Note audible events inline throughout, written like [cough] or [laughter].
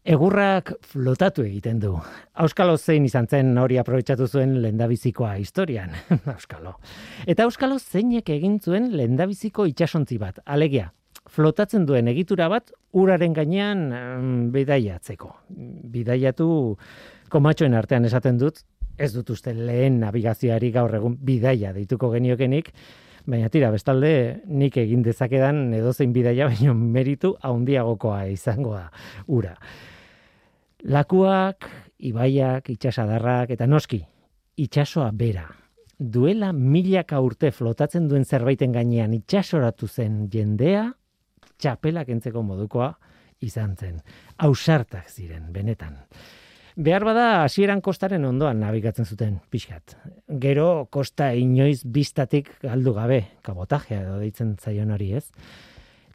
Egurrak flotatu egiten du. Auskalo zein izan zen hori aprobetsatu zuen lendabizikoa historian. [laughs] Auskalo. Eta Auskalo zeinek egin zuen lendabiziko itxasontzi bat. Alegia, flotatzen duen egitura bat uraren gainean bidaiatzeko. Bidaiatu komatxoen artean esaten dut, ez dut uste lehen navigazioari gaur egun bidaia deituko geniokenik, baina tira, bestalde nik egin dezakedan edozein bidaia, baina meritu haundiagokoa izango da ura. Lakuak, ibaiak, itxasadarrak, eta noski, itxasoa bera. Duela milaka urte flotatzen duen zerbaiten gainean itxasoratu zen jendea, txapelak entzeko modukoa izan zen. Ausartak ziren, benetan. Behar bada, hasieran kostaren ondoan nabigatzen zuten, pixkat. Gero, kosta inoiz biztatik galdu gabe, kabotajea edo deitzen zaion hori ez.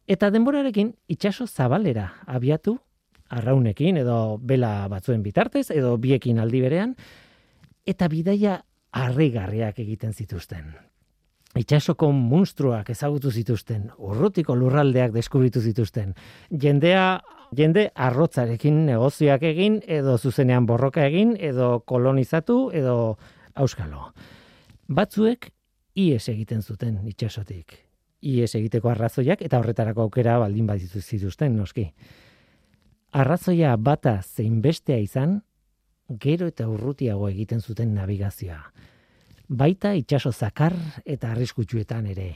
Eta denborarekin, itxaso zabalera abiatu arraunekin edo bela batzuen bitartez edo biekin aldi berean eta bidaia harrigarriak egiten zituzten. Itxasoko monstruak ezagutu zituzten, urrutiko lurraldeak deskubritu zituzten. Jendea, jende arrotzarekin negozioak egin edo zuzenean borroka egin edo kolonizatu edo auskalo. Batzuek ies egiten zuten itxasotik. Ies egiteko arrazoiak eta horretarako aukera baldin bat zituzten noski arrazoia bata zein bestea izan, gero eta urrutiago egiten zuten navigazioa. Baita itxaso zakar eta arriskutsuetan ere.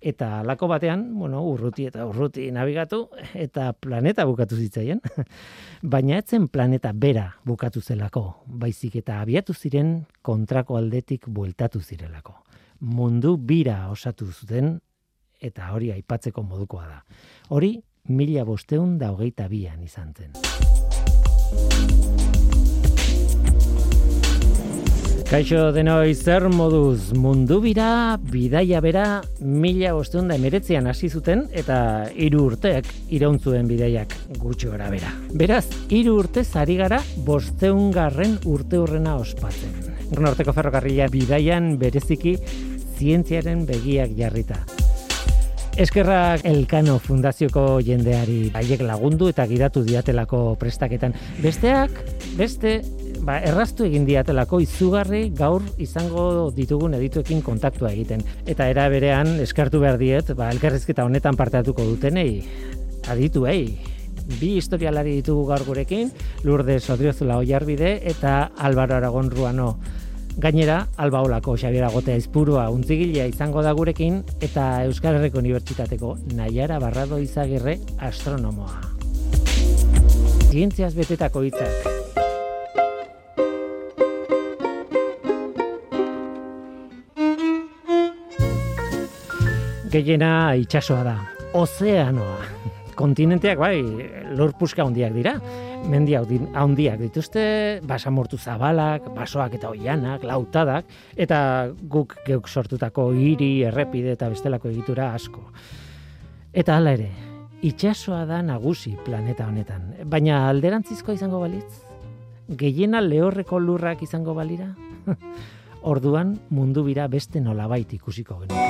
Eta lako batean, bueno, urruti eta urruti navigatu, eta planeta bukatu zitzaien. [laughs] Baina etzen planeta bera bukatu zelako, baizik eta abiatu ziren kontrako aldetik bueltatu zirelako. Mundu bira osatu zuten, eta hori aipatzeko modukoa da. Hori mila bosteun da hogeita bian izan zen. Kaixo denoi zer moduz mundu bira, bidaia bera, mila bosteun da emeretzean hasi zuten eta hiru urteak irauntzuen bidaiak gutxi gora bera. Beraz, hiru urte zari gara bosteun garren urte hurrena ospatzen. Norteko ferrokarrila bidaian bereziki zientziaren begiak jarrita. Eskerrak Elkano Fundazioko jendeari haiek lagundu eta gidatu diatelako prestaketan. Besteak, beste, ba, erraztu egin diatelako izugarri gaur izango ditugun edituekin kontaktua egiten. Eta era berean, eskartu behar diet, ba, elkarrizketa honetan parteatuko dutenei, aditu, ei, bi historialari ditugu gaur gurekin, Lourdes Odriozula Oiarbide eta Álvaro Aragon Ruano. Gainera, Alba Olako Xabiera Gotea Izpurua untzigilea izango da gurekin eta Euskal Herriko Unibertsitateko Naiara Barrado Izagirre astronomoa. Zientziaz betetako hitzak. Gehiena itxasoa da. Ozeanoa. Kontinenteak bai, lorpuska handiak dira mendi handiak dituzte, basamortu zabalak, basoak eta oianak, lautadak, eta guk geuk sortutako hiri, errepide eta bestelako egitura asko. Eta hala ere, itxasoa da nagusi planeta honetan, baina alderantzizko izango balitz? Gehiena lehorreko lurrak izango balira? [laughs] Orduan mundu bira beste nolabait ikusiko genuke.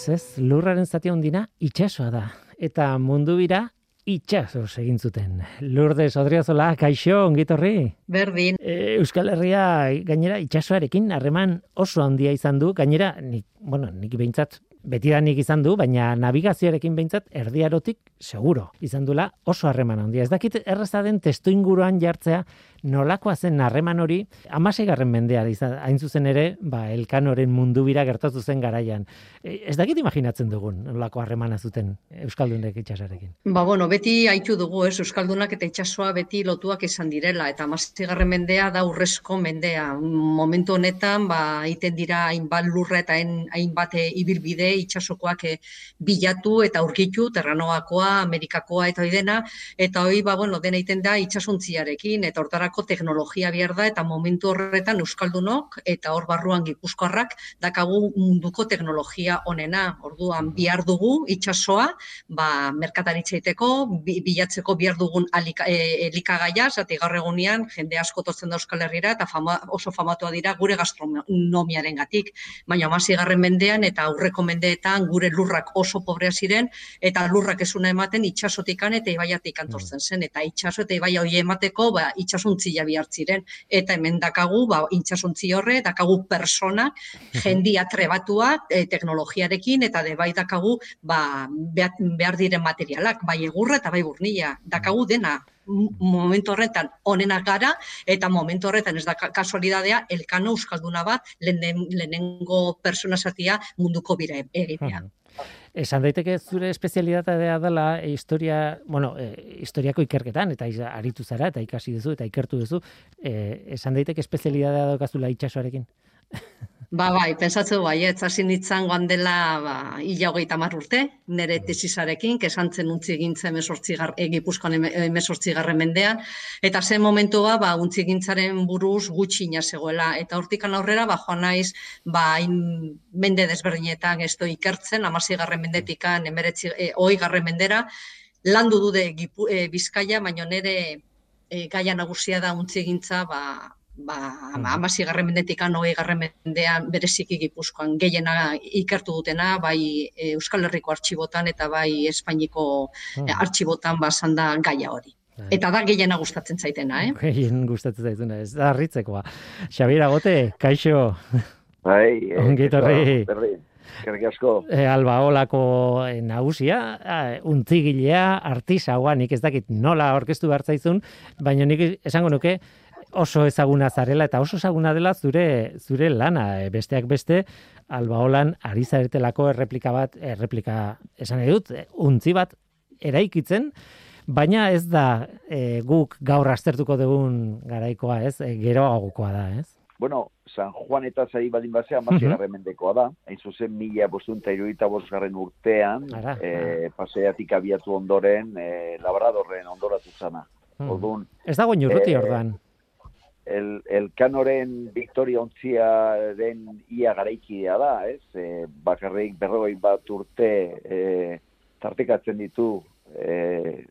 Ez, ez, lurraren zati handina itxasoa da. Eta mundu bira itxaso egin zuten. Lourdes Odriozola, kaixo, ongitorri? Berdin. E, Euskal Herria gainera itxasoarekin harreman oso handia izan du, gainera, nik, bueno, nik behintzat betidanik izan du, baina navigazioarekin behintzat erdiarotik seguro izan dula oso harreman handia. Ez dakit erraza den testu inguruan jartzea nolakoa zen harreman hori, amaseigarren mendea, hain zuzen ere, ba, elkanoren mundu bira gertatu zen garaian. E, ez dakit imaginatzen dugun, nolako harremana zuten Euskaldunek itxasarekin. Ba, bueno, beti haitu dugu, ez, Euskaldunak eta itxasoa beti lotuak izan direla, eta amaseigarren mendea da urrezko mendea. Momentu honetan, ba, iten dira hainbat lurra eta hainbat ibilbide itxasokoak eh, bilatu eta aurkitu, terranoakoa, Amerikakoa eta hori dena, eta hori, ba, bueno, dena iten da itxasuntziarekin, eta hortarako teknologia behar da, eta momentu horretan Euskaldunok, eta hor barruan gipuzkoarrak, dakagu munduko teknologia onena, orduan bihar dugu itxasoa, ba, merkataritzaiteko, bilatzeko bihar dugun alika, e, elikagaia, zati gaur egunean, jende asko totzen da Euskal Herriera, eta fama, oso famatua dira gure gastronomiaren gatik. Baina, masi garren mendean, eta aurreko mendeetan, gure lurrak oso pobrea ziren, eta lurrak esuna ematen itxasotikan eta ibaiatik antortzen mm. zen. Eta itxaso eta ibaia hori emateko ba, itxasuntzia bihartziren. Eta hemen dakagu, ba, itxasuntzi horre, dakagu persona, jendia trebatua e, teknologiarekin, eta de bai dakagu ba, behar diren materialak, bai egurra eta bai burnia. Dakagu dena, momentu horretan onena gara eta momentu horretan ez da kasualidadea elkano euskalduna bat lehenengo persona zatia munduko bira egitea. Esan daiteke zure espezialitatea dela e, historia, bueno, e, historiako ikerketan eta aritu zara eta ikasi duzu eta ikertu duzu, e, esan daiteke espezialitatea daukazula itxasoarekin. Ba, bai, pensatzen bai, hasi nitzan goan dela ba, ila hogeita mar urte, nire tesisarekin, kesantzen untzi egintzen egipuzkoan emesortzi garren mendean, eta zen momentua, ba, untzi egintzaren buruz gutxi zegoela, eta hortikan aurrera, ba, joan naiz, ba, in, mende desberdinetan ez ikertzen, amasi garren mendetikan, emeretzi, e, oi mendera, landu dude e, bizkaia, baina nire e, gaia nagusia da untzi egintza, ba, ba, amasi garren mendetik anoi garren mendean bereziki gipuzkoan gehiena ikertu dutena, bai e, Euskal Herriko artxibotan eta bai Espainiko hmm. e, artxibotan basan da gaia hori. Bai. Eta da gehiena gustatzen zaitena, eh? [laughs] Gehien gustatzen zaitena, ez da harritzekoa. Xabira Gote, kaixo. Bai, eh, ongitorri. Kerrik asko. E, albaolako e, nagusia, untzigilea, artisaua, nik ez dakit nola orkestu zaizun, baina nik esango nuke, oso ezaguna zarela eta oso ezaguna dela zure zure lana e, besteak beste albaolan ari zaretelako erreplika bat erreplika esan dut untzi bat eraikitzen baina ez da e, guk gaur aztertuko dugun garaikoa ez e, geroagokoa da ez Bueno, San Juan eta zari badin basea, masi uh -huh. da. Hain zuzen, mila bostunta iruita bosgarren urtean, e, paseatik abiatu ondoren, e, labradorren ondoratu zana. Hmm. Orduan, ez dago inurruti e, orduan el, el kanoren Victoria ontzia den ia garaikidea da, ez? E, bakarrik berrogei bat urte e, tartekatzen ditu e,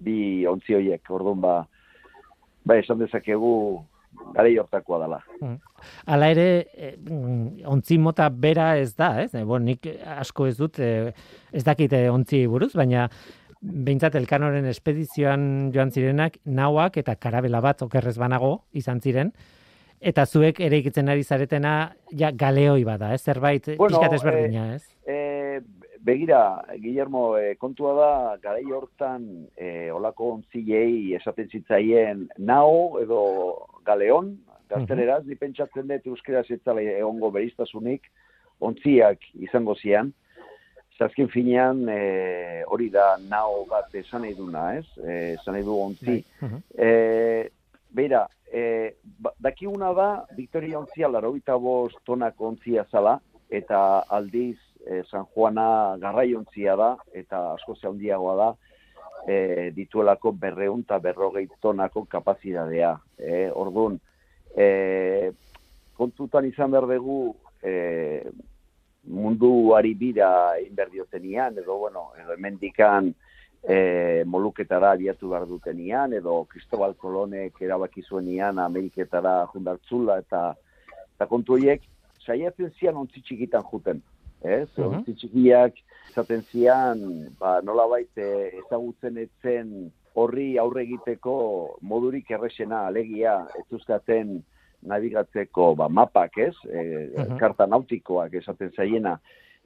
bi ontzi horiek, orduan ba, ba esan dezakegu garei hortakoa dela. Hmm. Hala ere, e, ontzi mota bera ez da, ez? E, bon, nik asko ez dut, e, ez dakite ontzi buruz, baina behintzat elkanoren espedizioan joan zirenak, nauak eta karabela bat okerrez banago izan ziren, eta zuek ere ikitzen ari zaretena ja galeoi bada, ez? Zerbait bueno, pixkat ezberdina, ez? E, begira, Guillermo, e, kontua da, garai hortan e, olako ontzilei esaten zitzaien nao edo galeon, gazteleraz, uh -huh. pentsatzen dut euskera zitzala egongo beriztasunik, ontziak izango zian, Zazkin finean, e, hori da nao bat esan nahi duna, ez? E, esan nahi du ontzi. E, beira, e, ba, dakiguna da, Victoria ontzia laro bost tonak ontzia zala, eta aldiz e, San Juana garrai ontzia da, eta asko handiagoa da, e, dituelako berreun eta berrogei tonako kapazidadea. E, orduan, e, kontutan izan behar dugu, e, munduari bira inberdiotenian, edo, bueno, edo emendikan e, moluketara abiatu behar dutenian, edo Cristobal Kolonek erabaki zuenian Ameriketara jundartzula, eta, eta kontu horiek, saiatzen zian ontzi txikitan juten. Ez? Uh -huh. Ontzi txikiak izaten zian, ba, nola baite ezagutzen etzen horri aurre egiteko modurik erresena alegia ez nabigatzeko ba, mapak, ez? E, Karta nautikoak esaten zaiena.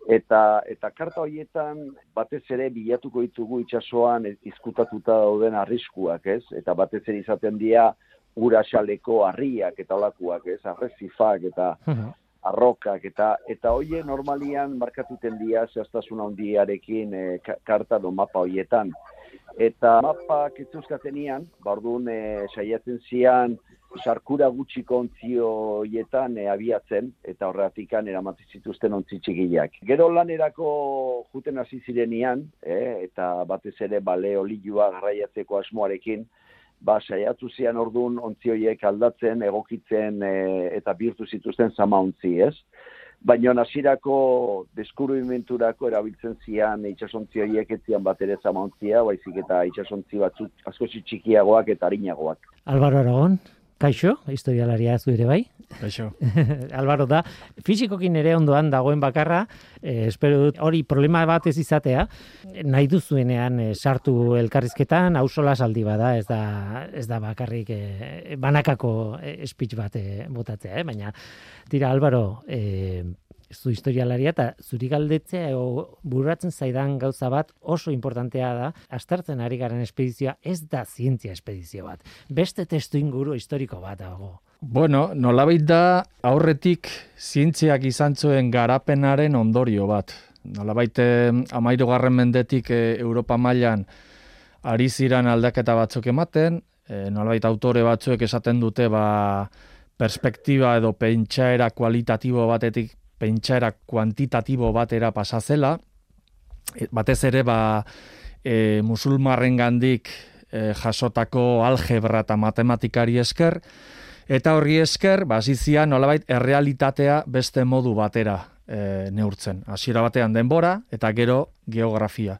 Eta, eta karta horietan batez ere bilatuko ditugu itsasoan izkutatuta dauden arriskuak, ez? Eta batez ere izaten dira uraxaleko harriak eta olakuak, ez, arrezifak eta arrokak eta eta hoie normalian markatuten dira zehaztasun handiarekin e, karta do mapa hoietan. Eta mapak euskatenian, ba orduan e, saiatzen zian sarkura gutxi kontzioietan e, abiatzen eta horretikan eramatzen zituzten ontzi txikiak. Gero lanerako juten hasi zirenian, e, eta batez ere bale olilua garraiatzeko asmoarekin, ba, saiatu zian orduan ontzioiek aldatzen, egokitzen e, eta birtu zituzten zama ontzi, ez? Baina nasirako deskubrimenturako erabiltzen zian itxasontzioiek etzian bat ere zama ontzia, baizik eta itxasontzi batzuk asko txikiagoak eta harinagoak. Albaro Aragon, Kaixo, historialaria zu ere bai. Kaixo. [laughs] Albaro da, fizikokin ere ondoan dagoen bakarra, eh, espero dut hori problema bat ez izatea, nahi duzuenean eh, sartu elkarrizketan, hausola saldi bada, ez da, ez da bakarrik eh, banakako eh, speech bat eh, botatzea, eh? baina tira Albaro, eh, zu historialaria eta zuri galdetzea o burratzen zaidan gauza bat oso importantea da astartzen ari garen espedizioa ez da zientzia espedizio bat beste testu inguru historiko bat dago Bueno, nolabait da aurretik zientziak izan zuen garapenaren ondorio bat. Nolabait amairu garren mendetik e, Europa mailan ari ziran aldaketa batzuk ematen, e, nolabait autore batzuek esaten dute ba, perspektiba edo pentsaera kualitatibo batetik pentsaera kuantitatibo batera pasazela, e, batez ere ba, e, musulmarren gandik e, jasotako algebra eta matematikari esker, eta horri esker, ba, zizian nolabait errealitatea beste modu batera e, neurtzen. Hasiera batean denbora eta gero geografia.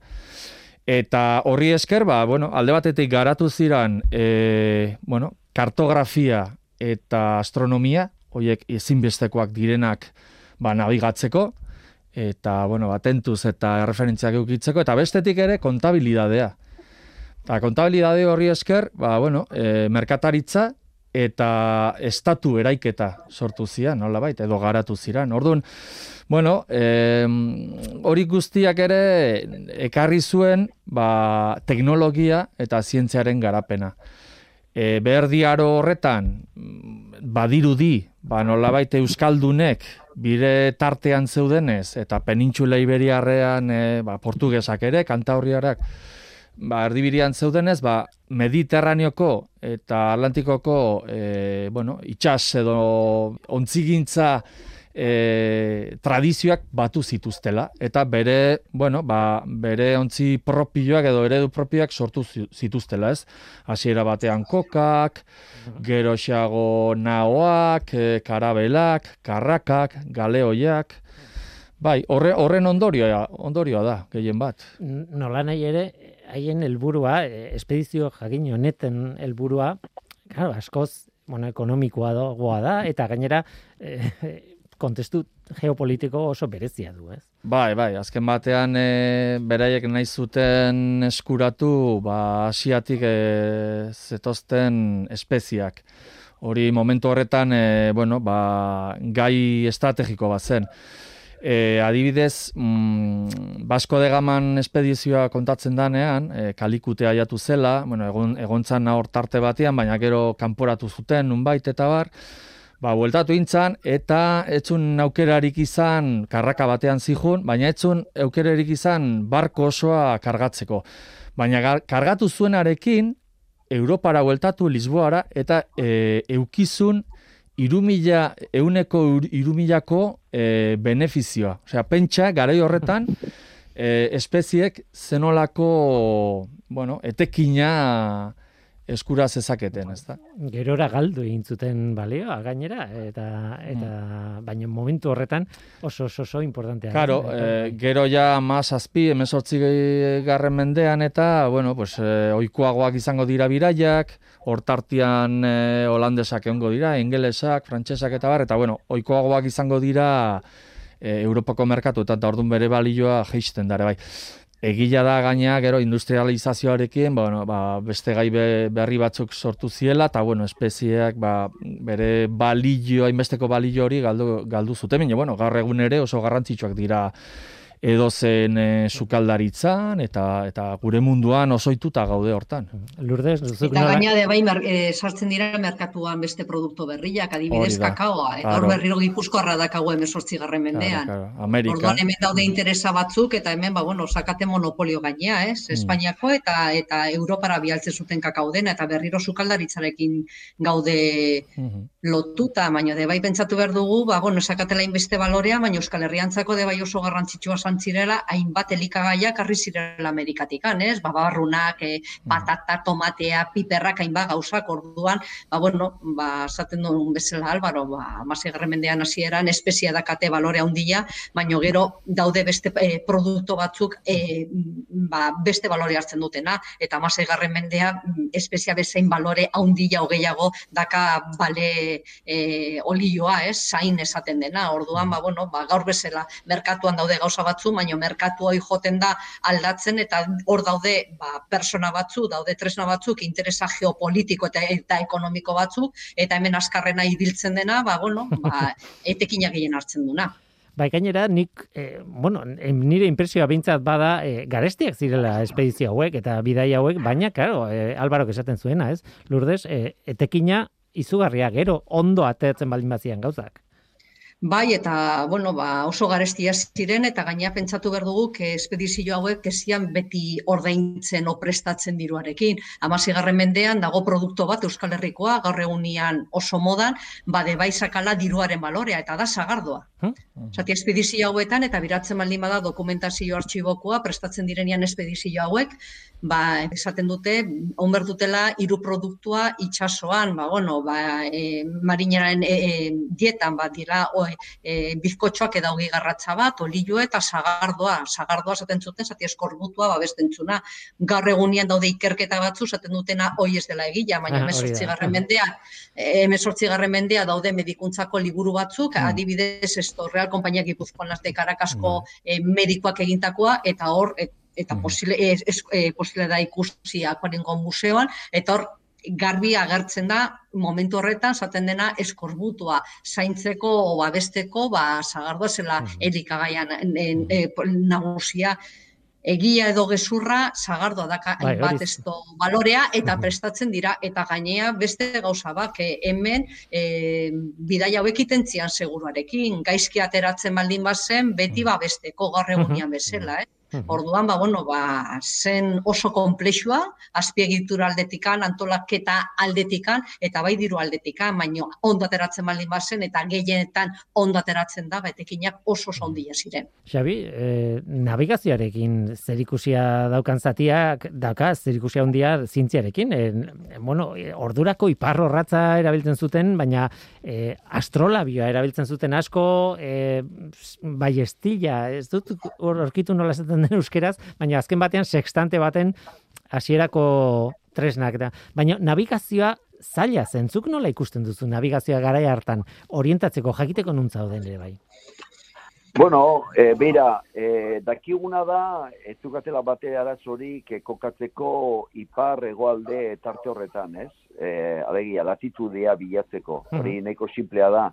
Eta horri esker, ba, bueno, alde batetik garatu ziran e, bueno, kartografia eta astronomia, horiek ezinbestekoak direnak ba, nabigatzeko, eta, bueno, atentuz eta referentziak eukitzeko, eta bestetik ere kontabilidadea. Eta kontabilidade horri esker, ba, bueno, e, merkataritza eta estatu eraiketa sortu zian, nola baita, edo garatu ziran. Orduan, bueno, e, hori guztiak ere ekarri zuen ba, teknologia eta zientziaren garapena. E, berdiaro horretan, badirudi, ba, nola baita Euskaldunek bire tartean zeudenez, eta penintxula iberiarrean e, ba, portugesak ere, kantaurriarak, ba, erdibirian zeudenez, ba, Mediterraneoko eta Atlantikoko e, bueno, itxas edo ontzigintza e, tradizioak batu zituztela eta bere, bueno, ba, bere ontzi propioak edo eredu propioak sortu zituztela, ez? Hasiera batean kokak, gero xago naoak, e, karabelak, karrakak, galeoiak, Bai, horre, horren ondorioa, ondorioa da, gehien bat. Nola nahi ere, haien helburua, e, espedizio jakin honeten helburua, claro, askoz, bueno, ekonomikoa da, da, eta gainera, e, kontestu geopolitiko oso berezia du, ez? Bai, bai, azken batean e, beraiek nahi zuten eskuratu, ba, asiatik e, zetozten espeziak. Hori momentu horretan, e, bueno, ba, gai estrategiko bat zen. E, adibidez, mm, Basko de Gaman espedizioa kontatzen danean, e, kalikute aiatu zela, bueno, egon, egontzan hor tarte batean, baina gero kanporatu zuten, nunbait eta bar, ba, bueltatu intzan, eta etzun aukerarik izan karraka batean zihun, baina etzun aukerarik izan barko osoa kargatzeko. Baina kargatu zuenarekin, Europara bueltatu Lisboara, eta e, eukizun irumila, euneko irumilako e, benefizioa. Osea, pentsa, garai horretan, e, espeziek zenolako, bueno, etekina eskura zezaketen, ezta? Gerora galdu egin zuten balioa gainera eta eta mm. baina momentu horretan oso oso oso importantea. Claro, eh, gero ja mas azpi 18 garren mendean eta bueno, pues eh, ohikoagoak izango dira biraiak, hortartian eh, holandesak egongo dira, ingelesak, frantsesak eta bar eta bueno, ohikoagoak izango dira eh, Europako merkatu eta ordun bere balioa jaisten dare bai. Egila da gaina gero industrializazioarekin, bueno, ba, beste gai berri batzuk sortu ziela eta bueno, espezieak ba, bere balillo, hainbesteko balillo hori galdu, galdu zuten, baina bueno, gaur egun ere oso garrantzitsuak dira edo zen e, sukaldaritzan eta eta gure munduan osoituta gaude hortan. Lourdes, zuk Eta gaina de bai e, sartzen dira merkatuan beste produktu berriak, adibidez kakaoa, eta hor berriro Gipuzkoarra dakago 18. mendean. Claro, Amerika. Orduan hemen daude interesa batzuk eta hemen ba bueno, sakate monopolio gainea, ez? Mm. Espainiako eta eta Europara bialtze zuten kakao dena eta berriro sukaldaritzarekin gaude mm lotuta, baina de bai pentsatu behar dugu, ba bueno, sakatela inbeste balorea, baina Euskal Herriantzako de bai oso garrantzitsua izan zirela hainbat elikagaiak harri zirela Amerikatikan, ez? Ba, barrunak, e, patata, tomatea, piperrak hainbat gauzak orduan, ba, bueno, ba, esaten duen bezala albaro, ba, mendean hasieran espezia dakate balore handia, baino gero daude beste e, produktu batzuk e, ba, beste balore hartzen dutena, eta amase mendean espezia bezain balore handia hogeiago daka bale e, olioa, ez? Zain esaten dena, orduan, ba, bueno, ba, gaur bezala merkatuan daude gauza bat batzu, baino merkatu hori joten da aldatzen eta hor daude ba, persona batzu, daude tresna batzuk, interesa geopolitiko eta, eta ekonomiko batzuk, eta hemen askarrena ibiltzen dena, ba, bueno, ba, [laughs] etekinak gehien hartzen duna. Bai, gainera, nik, eh, bueno, nire impresioa bintzat bada, eh, garestiak zirela espedizio hauek eta bidai hauek, baina, karo, eh, Alvaro esaten zuena, ez? Lourdes, eh, etekina izugarria gero ondo ateatzen baldin bazian gauzak. Bai, eta bueno, ba, oso garestia ziren, eta gaina pentsatu behar dugu, que espedizio hauek kesian beti ordaintzen o prestatzen diruarekin. Amasigarren mendean, dago produktu bat Euskal Herrikoa, gaur egunian oso modan, bade bai sakala diruaren balorea, eta da sagardoa. Huh? Zati, espedizio hauetan, eta biratzen baldin bada dokumentazio artxibokoa, prestatzen direnian espedizio hauek, ba, esaten dute, onber dutela hiru produktua itsasoan, ba, bueno, ba, e, marinaren e, e, dietan, ba, dira, o, e, bizkotxoak eda hogi garratza bat, olio eta sagardoa, sagardoa esaten zuten, zati eskorbutua, ba, bestentzuna, gaur egunian daude ikerketa batzu, esaten dutena, hoi ez dela egila, baina ah, garren mendea, emesortzi garren mendea daude medikuntzako liburu batzuk, mm. adibidez, esto, Real Kompainia Gipuzkoan las de Caracasco mm. medikoak egintakoa, eta hor, et, eta mm. posible, es, es, e, posible da ikusi akuarengo museoan, eta hor garbi agertzen da momentu horretan zaten dena eskorbutua zaintzeko babesteko ba sagardoa zela elikagaian e, nagusia. Egia edo gezurra sagardoa daka bai, bat esto balorea eta prestatzen dira. Eta gainea beste gauza bak hemen e, bidaia hauek itentzian seguruarekin. Gaizki ateratzen baldin bazen beti babesteko gaur egunean bezala eh Orduan, ba, bueno, ba, zen oso komplexua, azpiegitura aldetikan, antolaketa aldetikan, eta bai diru aldetikan, baino ondo ateratzen baldin bazen, eta gehienetan ondo ateratzen da, betekinak oso oso ondia ziren. Xabi, eh, navigazioarekin zerikusia daukan zatiak, dauka zerikusia ondia zintziarekin, eh, bueno, ordurako iparro ratza erabiltzen zuten, baina eh, astrolabioa erabiltzen zuten asko, eh, bai estilla, ez dut orkitu nola zaten den euskeraz, baina azken batean sextante baten hasierako tresnak da. Baina navigazioa zaila zentzuk nola ikusten duzu navigazioa garai hartan orientatzeko jakiteko nuntza den ere bai. Bueno, e, beira, e, dakiguna da, ez dukatela bate arazorik e, kokatzeko ipar egoalde tarte horretan, ez? E, alegia, latitudea bilatzeko, hori nahiko simplea da.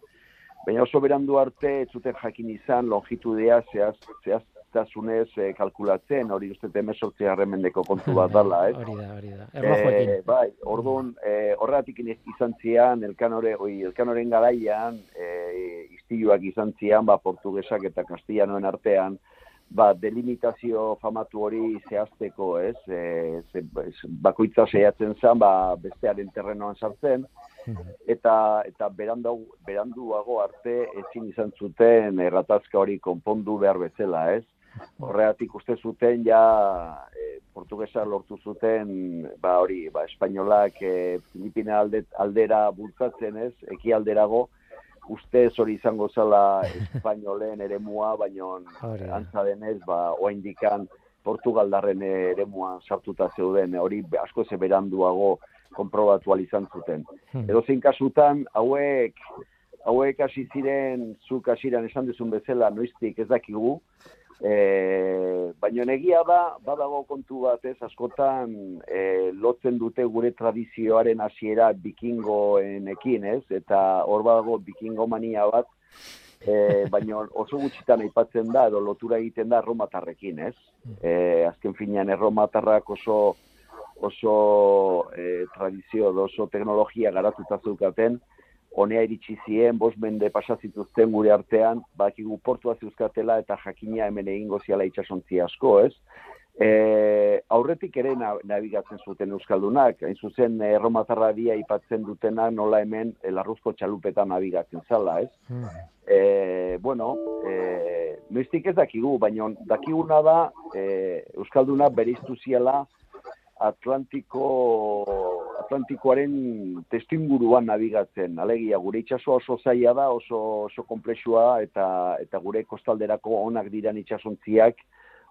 Baina oso berandu arte, ez zuten jakin izan, longitudea zehaz, zehaz zehaztasunez e, kalkulatzen, hori uste temesortzi harremendeko kontu bat dala, ez? [laughs] Hori da, hori da. E, bai, orduan, e, horretik izan zian, elkanore, oi, elkanoren garaian, e, istiluak izan zian, ba, portugesak eta kastillanoen artean, ba, delimitazio famatu hori zehazteko, ez? E, ze, bakoitza zehatzen zen, ba, bestearen terrenoan sartzen, eta eta berandu beranduago arte ezin izan zuten erratazka hori konpondu behar bezala, ez? Horreatik uste zuten ja e, portugesa lortu zuten ba hori, ba espainolak e, Filipina alde, aldera bultzatzen ez, eki alderago uste hori izango zala espainolen eremua, baino antza denez, ba oraindikan Portugaldarren eremuan sartuta zeuden, hori asko ze beranduago konprobatu izan zuten. Hmm. Edo zein kasutan, hauek, hauek hasi ziren, zuk hasiran esan duzun bezala, noiztik ez dakigu, E, baina negia da, badago kontu bat ez, askotan e, lotzen dute gure tradizioaren hasiera bikingoenekin ez, eta hor badago bikingo mania bat, e, baina oso gutxitan aipatzen da, edo lotura egiten da erromatarrekin, ez? E, azken finean erromatarrak oso oso e, tradizio, oso teknologia garatuta zeukaten, honea iritsi zien, bos mende pasazituzten gure artean, bakigu portua zeuzkatela eta jakina hemen egingo ziala itxasontzi asko, ez? E, aurretik ere nabigatzen zuten Euskaldunak, hain zuzen erromatarra dia ipatzen dutena nola hemen larruzko txalupetan nabigatzen zala, ez? Hmm. E, bueno, e, noiztik ez dakigu, baina dakiguna da e, Euskalduna beriztu ziela Atlantiko Atlantikoaren testinguruan nabigatzen. Alegia, gure itxasoa oso zaila da, oso, oso komplexua, eta, eta gure kostalderako onak diran itxasontziak,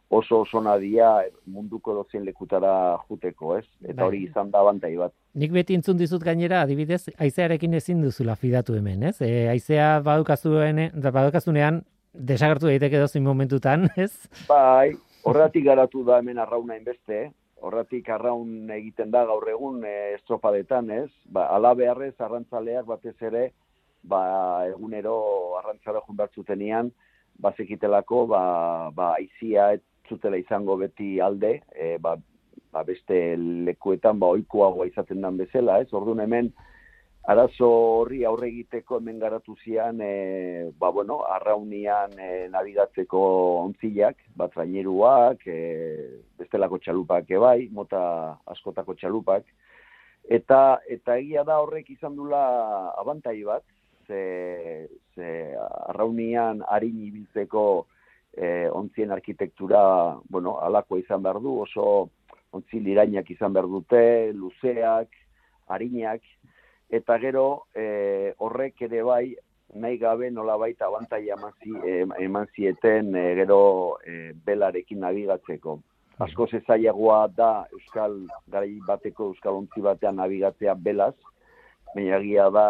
oso oso nadia munduko dozen lekutara juteko, ez? Eta bai. hori izan da bantai bat. Nik beti intzun dizut gainera, adibidez, aizearekin ezin duzula fidatu hemen, ez? E, aizea badukazuen, badukazunean desagertu daiteke dozi momentutan, [laughs] ez? Bai, horratik garatu da hemen arrauna inbeste, horratik arraun egiten da gaur egun e, estropadetan, ez? Ba, ala beharrez arrantzaleak batez ere, ba, egunero arrantzara jun zutenian, bazekitelako, ba, ba, aizia zutela izango beti alde, e, ba, ba beste lekuetan ba ohikoagoa izaten dan bezala, ez? Orduan hemen arazo horri aurre egiteko hemen garatu zian e, ba bueno, arraunian e, nabigatzeko ontzilak, bat traineruak, e, bestelako txalupak bai, mota askotako txalupak. Eta eta egia da horrek izan dula abantai bat, ze, ze arraunian harin ibiltzeko e, ontzien arkitektura, bueno, alako izan behar du, oso ontzi lirainak izan behar dute, luzeak, harinak, eta gero e, horrek ere bai, nahi gabe nola baita abantai eman zieten e, gero e, belarekin nabigatzeko. Asko zezaiagoa da Euskal garai bateko Euskal ontzi batean nabigatzea belaz, baina da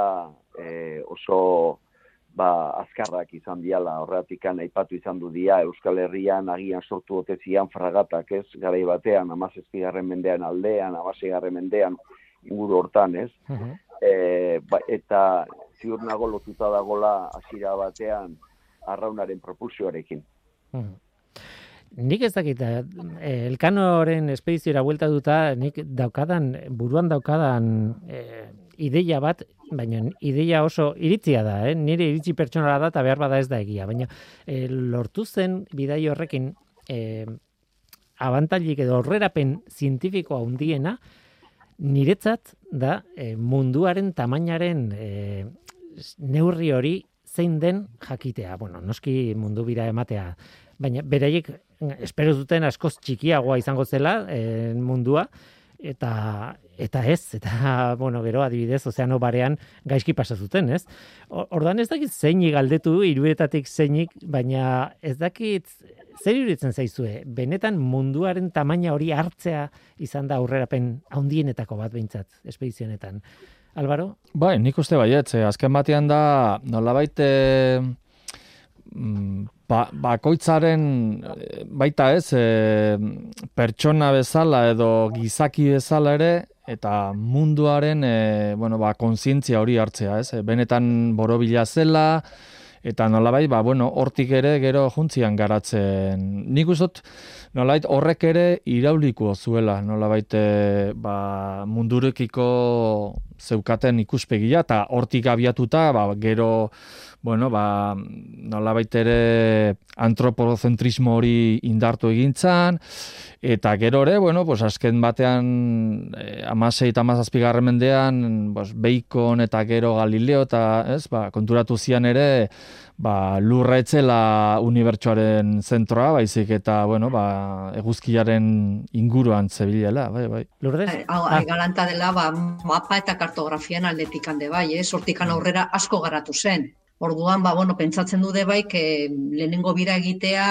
e, oso ba, azkarrak izan diala, horretikan aipatu izan du dia, Euskal Herrian agian sortu otezian fragatak, ez, garai batean, amazezpigarren mendean aldean, amasegarren mendean, inguru hortan, ez, e, ba, eta ziur nago lotuta dagola hasiera batean arraunaren propulsioarekin. Nik ez dakit, eh, elkanoren espediziora buelta duta, nik daukadan, buruan daukadan eh, ideia bat, baina ideia oso iritzia da, eh? nire iritzi pertsonala da eta behar bada ez da egia, baina eh, lortu zen bidai horrekin eh, abantalik edo horrerapen zientifikoa hundiena, niretzat da eh, munduaren tamainaren eh, neurri hori zein den jakitea. Bueno, noski mundu bira ematea, baina beraiek espero duten askoz txikiagoa izango zela e, mundua eta eta ez eta [laughs] bueno gero adibidez ozeano barean gaizki pasa zuten, ez? Ordan ez dakit zeinik galdetu hiruetatik zeinik, baina ez dakit zer iruditzen zaizue? Benetan munduaren tamaina hori hartzea izan da aurrerapen handienetako bat beintzat espedizionetan. Albaro? Bai, nik uste baiet, azken batean da nolabait eh mm, ba, bakoitzaren eh, baita ez e, pertsona bezala edo gizaki bezala ere eta munduaren e, bueno, ba, konsientzia hori hartzea ez benetan borobila zela eta nolabait ba bueno hortik ere gero juntzian garatzen. Nik ustot nolabait horrek ere irauliko zuela nolabait ba mundurekiko zeukaten ikuspegia eta hortik abiatuta ba, gero bueno, ba, nola ere antropozentrismo hori indartu egintzan, eta gero ere, bueno, pues azken batean eh, amasei eta amazazpigarren mendean, pues, Beikon eta gero Galileo, eta ez, ba, konturatu zian ere, ba, lurra etzela unibertsuaren zentroa, baizik eta, bueno, ba, eguzkiaren inguruan zebilela, bai, bai. Lurdez? Hau, ah. galanta dela, ba, mapa eta kartografian aldetik hande bai, eh? sortikan aurrera asko garatu zen. Orduan, ba, bueno, pentsatzen dude bai, que lehenengo bira egitea,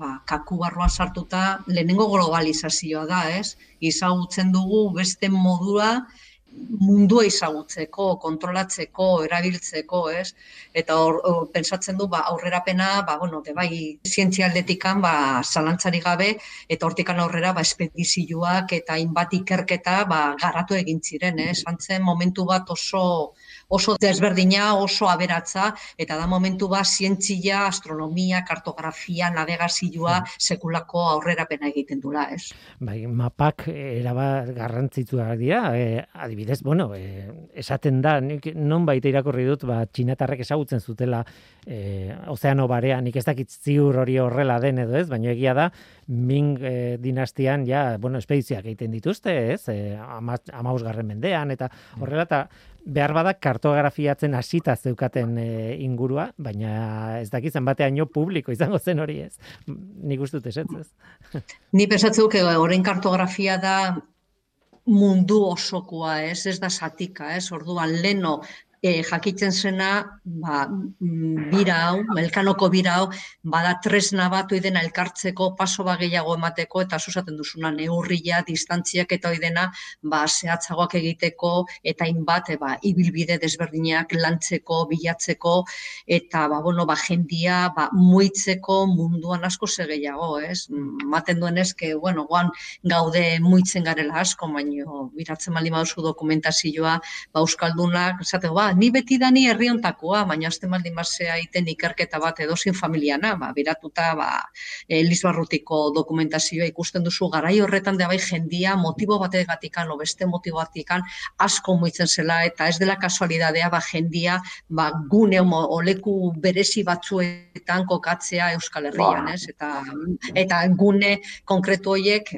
ba, kaku barruan sartuta, lehenengo globalizazioa da, ez? Izagutzen dugu beste modua mundua izagutzeko, kontrolatzeko, erabiltzeko, ez? Eta hor, pentsatzen du, ba, aurrerapena, ba, bueno, de bai, zientzia aldetikan, ba, zalantzari gabe, eta hortikan aurrera, ba, espedizioak eta hainbat ikerketa, ba, garatu egin ziren, ez? Antzen momentu bat oso oso desberdina, oso aberatza, eta da momentu ba, zientzia, astronomia, kartografia, navegazioa, mm. sekulako aurrerapena egiten dula, ez? Bai, mapak eraba garrantzitsuak dira, e, adibidez, bueno, e, esaten da, nik non baita irakurri dut, ba, txinatarrek ezagutzen zutela e, ozeano barea, nik ez dakit ziur hori horrela den edo ez, baina egia da, Ming e, dinastian, ja, bueno, espediziak egiten dituzte, ez, e, amaus garren mendean, eta horrela, eta behar badak kartografiatzen hasita zeukaten e, ingurua, baina ez dakizan bateaino publiko izango zen hori ez. Nik uste dut ez, ez? Ni pesatzeu, horren kartografia da mundu osokoa, ez, ez da satika, ez, orduan leno e, jakitzen zena, ba, mm, bira hau, melkanoko bira hau, bada tresna bat oidena elkartzeko, paso ba gehiago emateko, eta susaten duzuna neurria, distantziak eta oidena, ba, zehatzagoak egiteko, eta inbat, e, ba, ibilbide desberdinak lantzeko, bilatzeko, eta, ba, bueno, ba, jendia, ba, muitzeko munduan asko segeiago, ez? Maten duen ezke, bueno, guan gaude muitzen garela asko, baino, biratzen mali mauzu dokumentazioa, ba, Euskaldunak, esate, ba, ni beti dani herriontakoa, baina azte maldin basea iten ikerketa bat edozin familiana, ba, biratuta ba, Elizbarrutiko dokumentazioa ikusten duzu garai horretan da bai jendia motibo bategatikan o beste motibo batikan asko muitzen zela eta ez dela kasualidadea ba jendia ba gune oleku berezi batzuetan kokatzea Euskal Herrian, ba. ez? Eta eta gune konkretu hoiek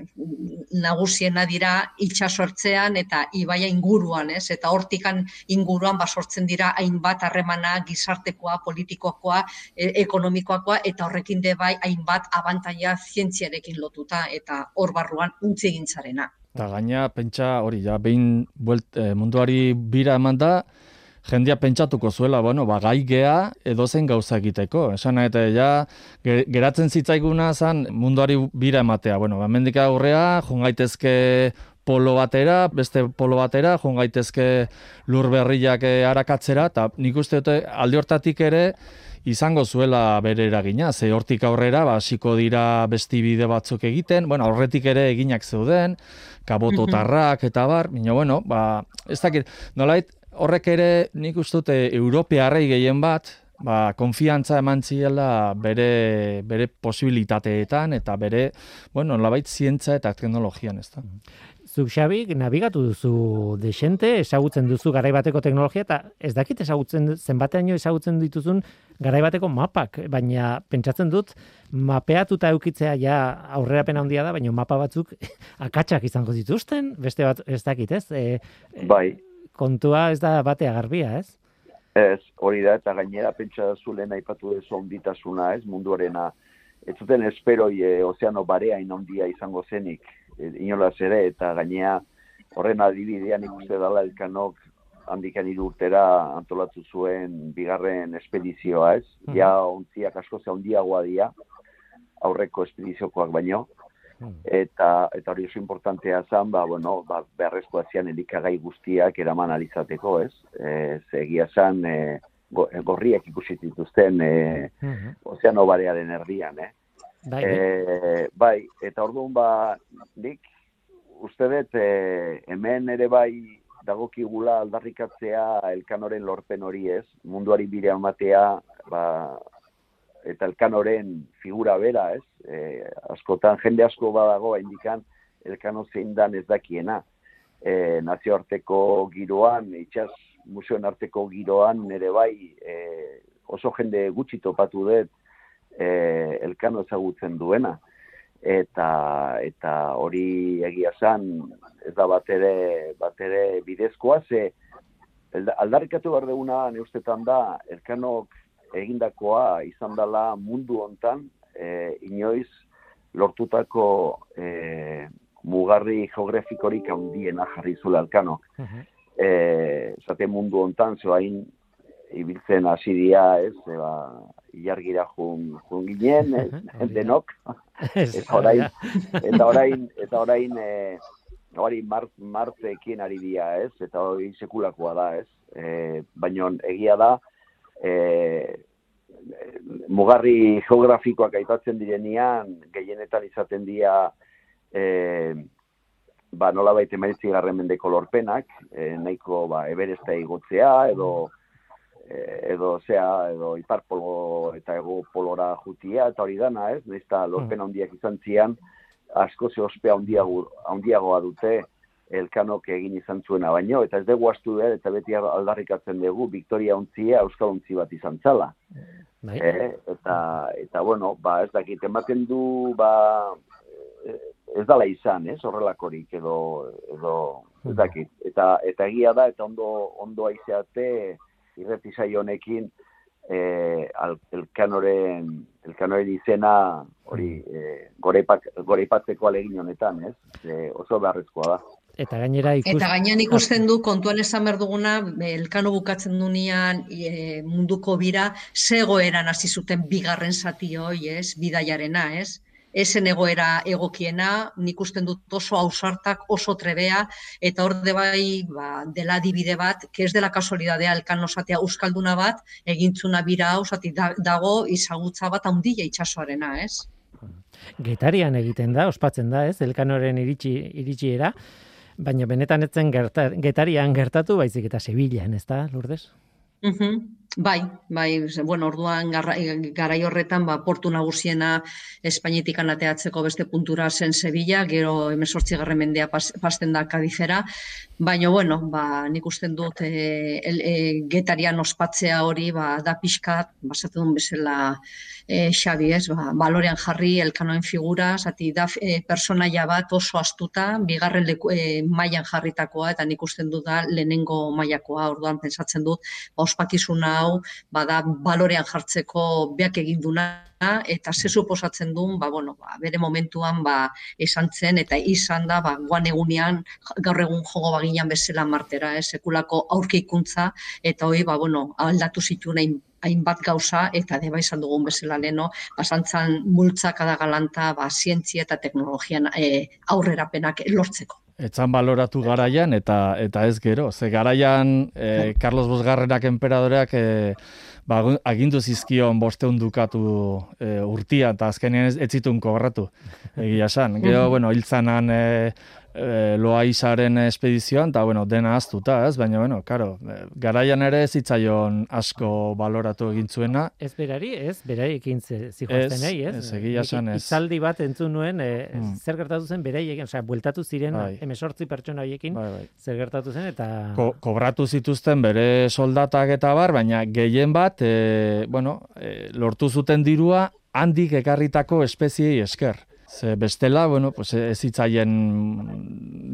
nagusiena dira itsasortzean eta ibaia inguruan, ez? Eta hortikan inguruan ba sortzen dira hainbat harremana gizartekoa, politikoakoa, e, ekonomikoakoa eta horrekin de bai hainbat abantaia zientziarekin lotuta eta hor barruan untzi egintzarena. Eta gaina pentsa hori ja behin buelt, e, munduari bira eman da, jendia pentsatuko zuela, bueno, ba, gai gea edo zen gauza egiteko. Esan eta ja, geratzen zitzaiguna zen munduari bira ematea. Bueno, ba, mendik aurrea, jongaitezke polo batera, beste polo batera, joan gaitezke lur berriak eh, arakatzera, eta nik uste dute alde hortatik ere izango zuela bere eragina, ze hortik aurrera, ba, hasiko dira besti bide batzuk egiten, bueno, horretik ere eginak zeuden, kabototarrak eta bar, baina bueno, ba, ez dakit, nolait, horrek ere nik uste dute Europearrei gehien bat, ba, konfiantza eman ziela bere, bere posibilitateetan eta bere, bueno, nolabait zientza eta teknologian, ez da. Zuk Xabi, navigatu duzu desente, ezagutzen duzu garaibateko teknologia, eta ez dakit ezagutzen, zenbateaino ezagutzen dituzun garaibateko mapak, baina pentsatzen dut, mapeatuta eukitzea ja aurrerapen handia da, baina mapa batzuk [laughs] akatsak izango dituzten, beste bat ez dakit, ez? E, bai. Kontua ez da batea garbia, ez? Ez, hori da, eta gainera pentsa zulen aipatu ez onditasuna, ez, munduarena, ez zuten esperoi e, ozeano barea inondia izango zenik, inolaz ere, eta gainea horren adibidean ikuste dala elkanok handikan urtera antolatu zuen bigarren espedizioa, ez? Mm Ja, ontziak asko ze handiagoa dira, aurreko espediziokoak baino, mhm. eta eta hori oso importantea zan, ba, bueno, ba, beharrezkoa zian elikagai guztiak eraman alizateko, ez? E, egia zan, e, gorriak ikusi dituzten e, mm ozeano barearen erdian, eh? Bai, e, bai, eta orduan ba, nik uste dut e, hemen ere bai dagokigula aldarrikatzea elkanoren lorpen hori ez, munduari bire amatea, ba, eta elkanoren figura bera ez, e, askotan jende asko badago indikan elkano zein dan ez dakiena. E, nazioarteko giroan, itxas museoen arteko giroan, nere bai e, oso jende gutxi topatu dut, e, elkano ezagutzen duena. Eta, eta hori egia zan, ez da bat ere, bat ere bidezkoa, ze aldarrikatu behar duguna neustetan da, elkanok egindakoa izan dela mundu hontan, e, inoiz lortutako e, mugarri geografikorik handiena jarri zula elkanok. Uh -huh. e, zate mundu hontan, zoain ibiltzen hasi dia, ez, ba, ilargira jun, jun ginen, ez, denok, eta orain, eta orain, eta orain, e, hori mart, martekin ari dia, ez, eta hori sekulakoa da, ez, e, baina egia da, e, mugarri geografikoak aipatzen direnean, gehienetan izaten dira, e, ba, nola baita emeritzi garren mendeko lorpenak, e, nahiko ba, eberesta igotzea, edo e, edo zea, edo iparpolo eta ego polora jutia, eta hori dana, ez? Nesta lorpen handiak izan zian, asko ze ospea handiagoa dute elkanok egin izan zuena baino, eta ez dugu astu behar, eta beti aldarrikatzen dugu, Victoria ontzia Euskal ontzi bat izan zala. Bai. E, eta, eta, bueno, ba, ez dakit, ematen du, ba, ez dala izan, ez, horrelakorik, edo, edo, ez dakit, eta, eta egia da, eta ondo, ondo aizeate, irretizai honekin, e, al, elkanoren, elkanoren izena, hori, e, goreipatzeko alegin honetan, ez, e, oso beharrezkoa da. Eta gainera ikus... Eta gainean ikusten du, kontuan esan behar duguna, elkano bukatzen dunean e, munduko bira, zegoeran hasi zuten bigarren zati hoi, ez, bidaiarena, ez? Esen egoera egokiena, nik usten dut oso ausartak, oso trebea, eta hor de bai, ba, dela dibide bat, que ez dela kasualidadea elkan osatea euskalduna bat, egintzuna bira hau, dago izagutza bat handia itxasoarena, ez? Getarian egiten da, ospatzen da, ez, elkanoren iritsi, iritsiera, Baina benetan etzen getarian gertatu, baizik eta Sevillaan, ez da, Lourdes? Bai, bai, bueno, orduan garai horretan ba, portu nagusiena Espainetik anateatzeko beste puntura zen Sevilla, gero emesortzi garren mendea pas, pasten da kadizera, baina, bueno, ba, nik usten dut e, e, getarian ospatzea hori, ba, da pixka, basatu duen bezala e, Xabi, ez, ba, balorean jarri elkanoen figura, zati da e, personaia bat oso astuta, bigarren leku, e, mailan jarritakoa, eta nik usten dut da lehenengo mailakoa, orduan pensatzen dut, ba, ospakizuna hau bada balorean jartzeko beak egin duna eta ze suposatzen duen, ba, bueno, ba, bere momentuan ba, esan zen eta izan da, ba, guan egunean, gaur egun jogo baginan bezala martera, eh, sekulako aurkeikuntza, eta hoi, ba, bueno, aldatu zitu nahi hainbat gauza eta deba izan dugun bezala leno, basantzan multzak adagalanta ba, zientzia eta teknologian e, aurrerapenak lortzeko. Etzan baloratu garaian eta eta ez gero. Ze garaian e, Carlos Bosgarrenak enperadoreak e, ba, agindu zizkion bosteun dukatu e, urtia eta azkenean ez, ez zitun kobratu. Egia san. Gero, bueno, hiltzanan e, e, loa izaren espedizioan, eta, bueno, dena aztuta, ez? Baina, bueno, karo, e, garaian ere zitzaion asko baloratu egin zuena. Ez berari, ez? Berari ekin zijoazten nahi, ez? Ez, egia esan, ez. Izaldi bat entzun nuen, e, hmm. zer gertatu zen berei egin, osea, bueltatu ziren bai. emesortzi pertsona horiekin, bai, bai. zer gertatu zen, eta... Ko, kobratu zituzten bere soldatak eta bar, baina gehien bat, e, bueno, e, lortu zuten dirua, handik ekarritako espeziei esker. Ze bestela, bueno, pues ez hitzaien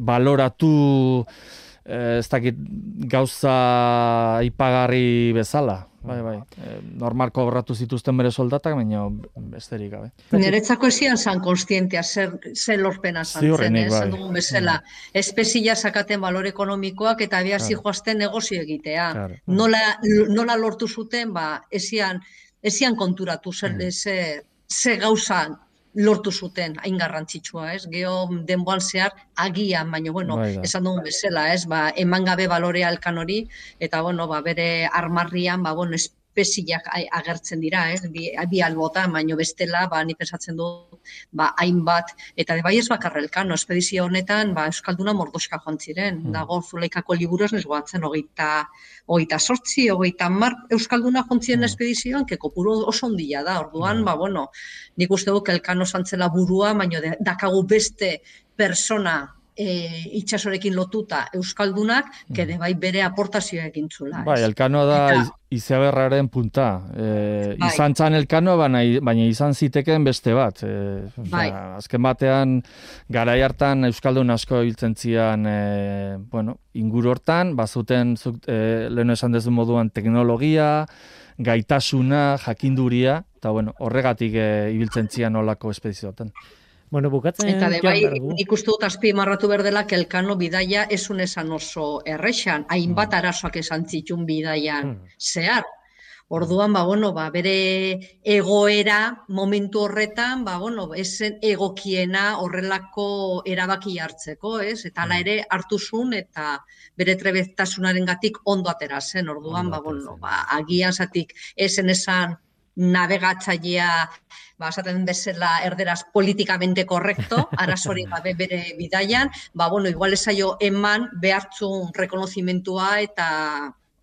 baloratu eh, ez dakit gauza ipagarri bezala. Bai, bai. E, normal kobratu zituzten bere soldatak, baina besterik gabe. Niretzako ezian zan konstientia zer, zer lorpena zan zen, eh? bai. dugun bezala. Mm. Espezia sakaten balor ekonomikoak eta bia claro. joazten negozio egitea. Nola, nola lortu zuten, ba, ezian, ezian konturatu zer, mm. zer, zer gauzan lortu zuten hain garrantzitsua, ez? Geo denboan zehar agian, baina bueno, bai esan dugun bezala, ez? Ba, eman gabe balorea elkan hori eta bueno, ba, bere armarrian, ba bueno, espeziak agertzen dira, ez? Bi, bi albota, baino bestela, ba, ni pensatzen du, ba, hainbat, eta de bai ez bakarra elkano, espedizio honetan, ba, Euskalduna mordoska joan ziren, mm. dago zuleikako liburu ez nesuatzen, ogeita, ogeita sortzi, ogeita mar, Euskalduna joan ziren mm. espedizioan, keko puro oso ondila da, orduan, mm. ba, bueno, nik uste duk elkano zantzela burua, baino dakagu beste persona e, itxasorekin lotuta euskaldunak, mm. kede bai bere aportazioa egin zula. Bai, elkanoa da Eta, izaberraren punta. E, bai. Izan txan elkanoa, baina, baina izan ziteken beste bat. E, bai. azken batean, garai hartan euskaldun asko hiltzen zian, e, bueno, ingur hortan, bazuten, zuk, e, lehen esan dezu moduan, teknologia, gaitasuna, jakinduria, eta bueno, horregatik e, ibiltzen zian olako espedizioetan. Bueno, bukatzen Eta de bai, nik uste dut azpi marratu berdela, kelkano bidaia esun esan oso errexan, hainbat mm. arazoak esan zitun bidaian mm. zehar. Orduan, ba, bueno, ba, bere egoera momentu horretan, ba, bueno, esen egokiena horrelako erabaki hartzeko, ez? Eta ala mm. ere hartu zuen eta bere trebetasunaren gatik ondo atera zen. Orduan, ba, bueno, ba, agian zatik esen esan navegatzailea ba, esaten bezala erderaz politikamente korrekto, [laughs] arazori gabe bere bidaian, ba, bueno, igual esaio eman behartzun rekonozimentua eta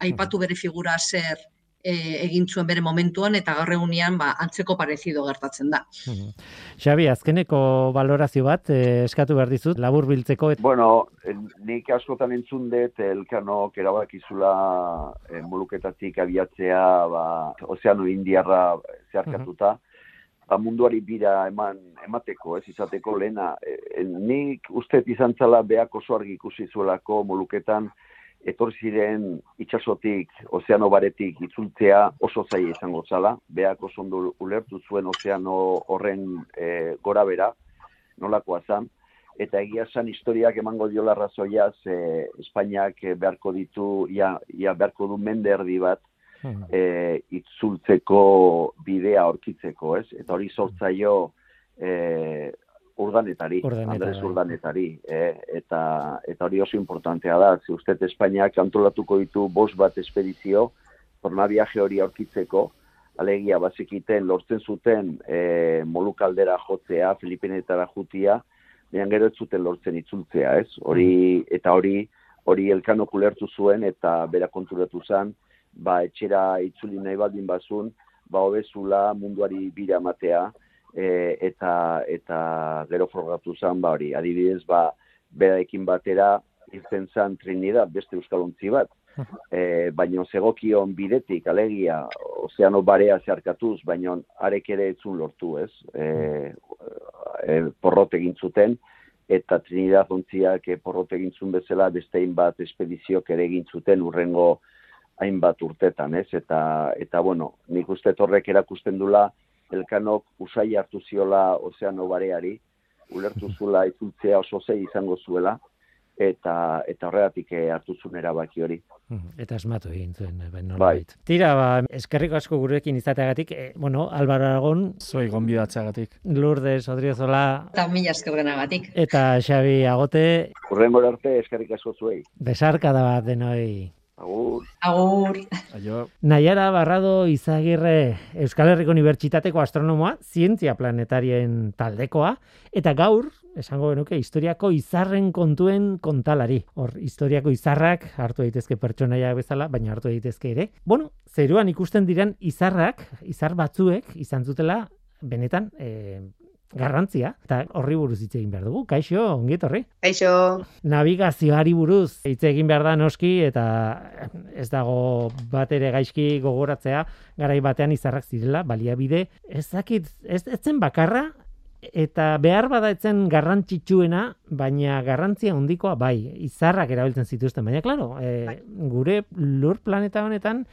aipatu bere figura zer e, egin zuen bere momentuan eta gaur egunean ba, antzeko parezido gertatzen da. Xabi, azkeneko balorazio bat eh, eskatu behar dizut, labur biltzeko. Bueno, nik askotan entzun dut elkanok erabakizula e, moluketatik abiatzea ba, ozeano indiarra zeharkatuta, ba, munduari bira eman emateko, ez izateko lehena. E, nik uste izan zala behako argi ikusi zuelako moluketan, etorri ziren itsasotik ozeano baretik itzultzea oso zaila izango zala, beak oso ondo ulertu zuen ozeano horren e, gora bera, nolakoa zan, eta egia zan historiak emango diola razoia, ze Espainiak beharko ditu, ia, ia beharko du mende erdi bat, hmm. e, itzultzeko bidea aurkitzeko, ez? Eta hori sortzaio e, urdanetari, Andres urdanetari, eh? eta, eta hori oso importantea da, zi uste Espainiak antolatuko ditu bos bat espedizio, torna viaje hori aurkitzeko, alegia bazikiten lortzen zuten e, molukaldera jotzea, Filipinetara jutia, behan gero ez zuten lortzen itzultzea, ez? Hori, mm. eta hori, hori elkano kulertu zuen, eta bera konturatu zen, ba, etxera itzuli nahi baldin bazun, ba, hobezula munduari bira matea, e, eta eta gero frogatu zen ba hori adibidez ba beraekin batera irten zan Trinidad beste euskalontzi bat. E, baino zegokion bidetik alegia ozeano barea zeharkatuz baino arek ere etzun lortu ez? E, e, porrot egin zuten eta Trinidad ontziak e, porrot egin zuen bezala beste bat espediziok ere egin zuten urrengo hainbat urtetan, ez? Eta, eta bueno, nik uste torrek erakusten dula, elkanok usai hartu ziola ozeano bareari, ulertu zula itzultzea oso zei izango zuela, eta eta horregatik eh, hartu zuen erabaki hori. Eta esmatu egin zuen, eh, ben bai. Tira, ba, eskerriko asko gurekin izateagatik, e, bueno, Álvaro Aragon, zoi gonbidatzeagatik. Lourdes Odriozola, eta mila eskerrenagatik. Eta Xabi Agote, Urrengo arte eskerrik asko zuei. Besarka da bat denoi. Agur. Agur. Aio. Naiara Barrado Izagirre Euskal Herriko Unibertsitateko astronomoa, zientzia planetarien taldekoa, eta gaur, esango genuke, historiako izarren kontuen kontalari. Hor, historiako izarrak hartu daitezke pertsonaia bezala, baina hartu daitezke ere. Bueno, zeruan ikusten diren izarrak, izar batzuek, izan zutela, benetan, e, garrantzia eta horri buruz hitz egin behar dugu. Kaixo, ongi etorri. Kaixo. Navigazioari buruz hitz egin behar da noski eta ez dago bat ere gaizki gogoratzea garai batean izarrak zirela baliabide. Ez dakit, ez etzen bakarra eta behar bada etzen garrantzitsuena, baina garrantzia handikoa bai, izarrak erabiltzen zituzten, baina claro, e, gure lur planeta honetan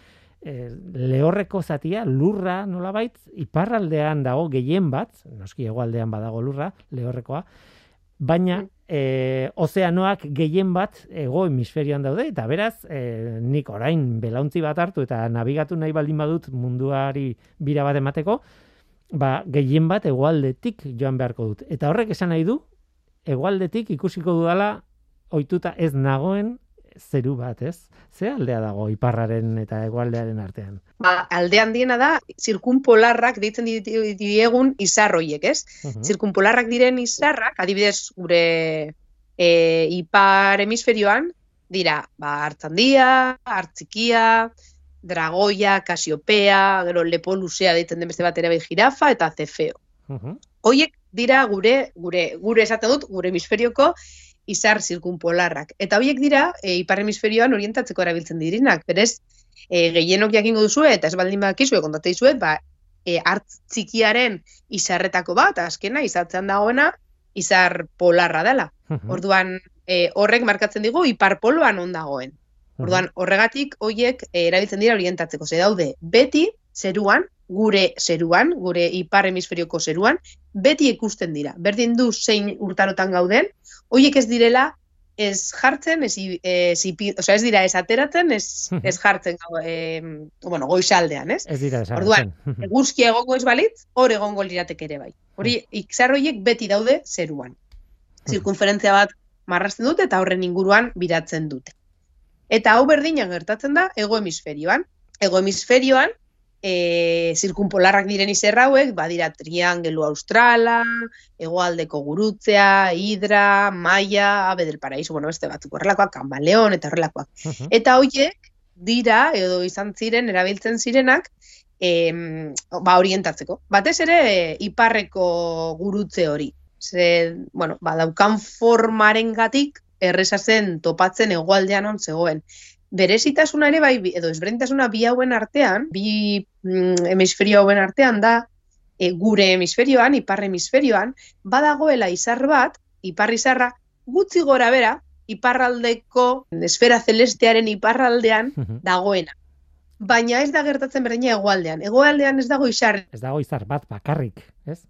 e, lehorreko zatia, lurra nolabait, iparraldean dago gehien bat, noski egoaldean badago lurra, lehorrekoa, baina e, ozeanoak gehien bat ego hemisferioan daude, eta beraz, e, nik orain belauntzi bat hartu eta navigatu nahi baldin badut munduari bira bat emateko, ba, gehien bat egoaldetik joan beharko dut. Eta horrek esan nahi du, egoaldetik ikusiko dudala ohituta ez nagoen zeru bat, ez? Ze aldea dago iparraren eta egualdearen artean? Ba, aldean diena da, zirkunpolarrak deitzen diegun izarroiek, ez? Uh Zirkunpolarrak diren izarrak, adibidez gure e, ipar hemisferioan, dira, ba, hartzandia, hartzikia, dragoia, kasiopea, gero lepo luzea deitzen den beste bat ere bai jirafa, eta zefeo. Uh Hoiek dira gure, gure, gure esaten dut, gure hemisferioko, izar zirkunpolarrak. Eta horiek dira, e, ipar hemisferioan orientatzeko erabiltzen direnak. Berez, e, gehienok jakingo duzu eta ez baldin bakizue kontate dizue, ba, e, hartz txikiaren izarretako bat, azkena, izatzean dagoena, izar polarra dela. Orduan, e, horrek markatzen digu ipar poloan on dagoen. Orduan, horregatik, horiek e, erabiltzen dira orientatzeko. Ze daude, beti, zeruan, gure zeruan, gure ipar hemisferioko zeruan, beti ikusten dira. Berdin du zein urtarotan gauden, hoiek ez direla ez jartzen, ez, ez, sea, ez dira ez ateratzen, ez, [laughs] ez jartzen e, bueno, goizaldean, ez? Ez dira ez Orduan, [laughs] eguzki egongo ez balitz, hor egongo liratek ere bai. Hori, ikzar horiek beti daude zeruan. Zirkunferentzia bat marrasten dute eta horren inguruan biratzen dute. Eta hau berdinan gertatzen da ego hemisferioan. Ego hemisferioan, e, zirkunpolarrak diren izerra hauek, badira triangelu australa, hegoaldeko gurutzea, hidra, maia, abe del paraiso, bueno, beste batzuk horrelakoak, kamaleon eta horrelakoak. Eta hoiek dira, edo izan ziren, erabiltzen zirenak, em, ba, orientatzeko. Batez ere, iparreko gurutze hori. Ze, bueno, ba, daukan formaren gatik, erresa zen topatzen hegoaldean on zegoen berezitasuna ere bai, edo ezberdintasuna bi hauen artean, bi mm, hemisferio hauen artean da, e, gure hemisferioan, ipar hemisferioan, badagoela izar bat, ipar izarra, gutxi gora bera, iparraldeko esfera celestearen iparraldean dagoena. Baina ez da gertatzen berdina hegoaldean. Hegoaldean ez dago izar. Ez dago izar bat bakarrik, ez?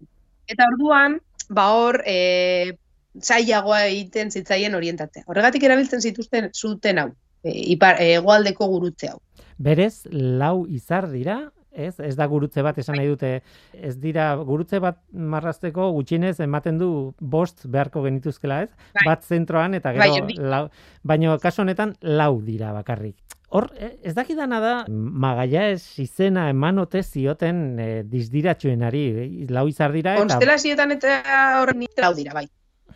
Eta orduan, ba hor, e, zailagoa egiten zitzaien orientatzea. Horregatik erabiltzen zituzten zuten hau. E, ipar hegoaldeko gurutze hau. Berez lau izar dira, ez? Ez da gurutze bat esan nahi dute. Ez dira gurutze bat marrazteko gutxinez ematen du bost beharko genituzkela, ez? Bai. Bat zentroan eta Bai, gero hori. lau, baino kasu honetan lau dira bakarrik. Hor, e, ez dakidana da, magaia ez izena eman ote zioten e, dizdiratxuenari, e, lau izar dira eta... Konstelazioetan eta horren lau dira, bai.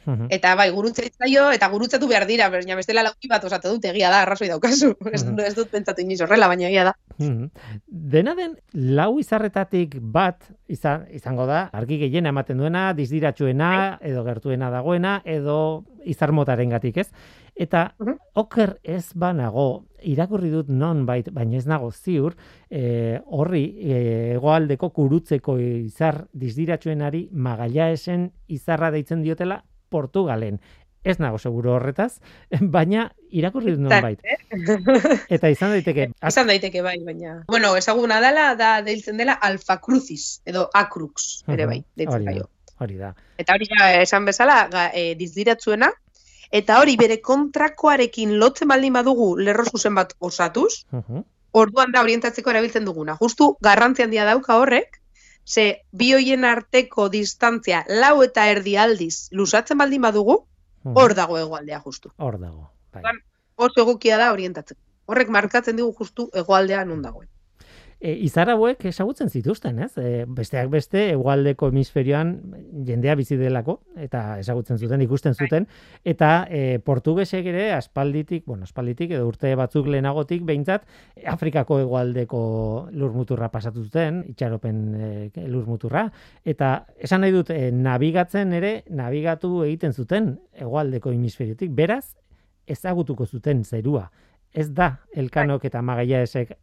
Mhm. Eta bai, gurutze itzaio, eta gurutzatu behar dira, baina bestela lauki bat osatu dut, egia da, arrazoi daukazu. [laughs] Ez, ez dut pentsatu inoiz horrela, baina egia da. Mhm. Dena den, lau izarretatik bat izan, izango da, argi gehien ematen duena, dizdiratxuena, edo gertuena dagoena, edo izarmotaren gatik, ez? Eta oker ez banago, irakurri dut non bait, baina ez nago ziur, e, horri e, hegoaldeko kurutzeko izar dizdiratxuenari magallaesen izarra deitzen diotela Portugalen. Ez nago seguro horretaz, [laughs] baina irakurri dut non bait. Eta izan daiteke, [laughs] Esan daiteke bai, baina... Bueno, ezaguna dela, da deiltzen dela alfa crucis, edo acrux, ere bai, deitzen zaio. hori da. Eta hori ja, esan bezala, ga, e, dizdiratzuena, eta hori bere kontrakoarekin lotzen baldin badugu lerro zuzen bat osatuz, Mhm. orduan da orientatzeko erabiltzen duguna. Justu garrantzi handia dauka horrek, ze bi hoien arteko distantzia lau eta erdi aldiz lusatzen baldin badugu, Mhm. hor dago hegoaldea justu. Hor dago. Bai. Oso egokia da orientatzeko. Horrek markatzen digu justu hegoaldea non dagoen. E, izar hauek ezagutzen zituzten, ez? E, besteak beste, hegoaldeko hemisferioan jendea bizi delako, eta ezagutzen zuten, ikusten zuten, eta e, portugesek ere aspalditik, bueno, aspalditik, edo urte batzuk lehenagotik, behintzat, Afrikako hegoaldeko lurmuturra pasatu zuten, itxaropen e, lurmuturra, eta esan nahi dut, e, nabigatzen ere, nabigatu egiten zuten hegoaldeko hemisferiotik, beraz, ezagutuko zuten zerua. Ez da, elkanok eta magallaesek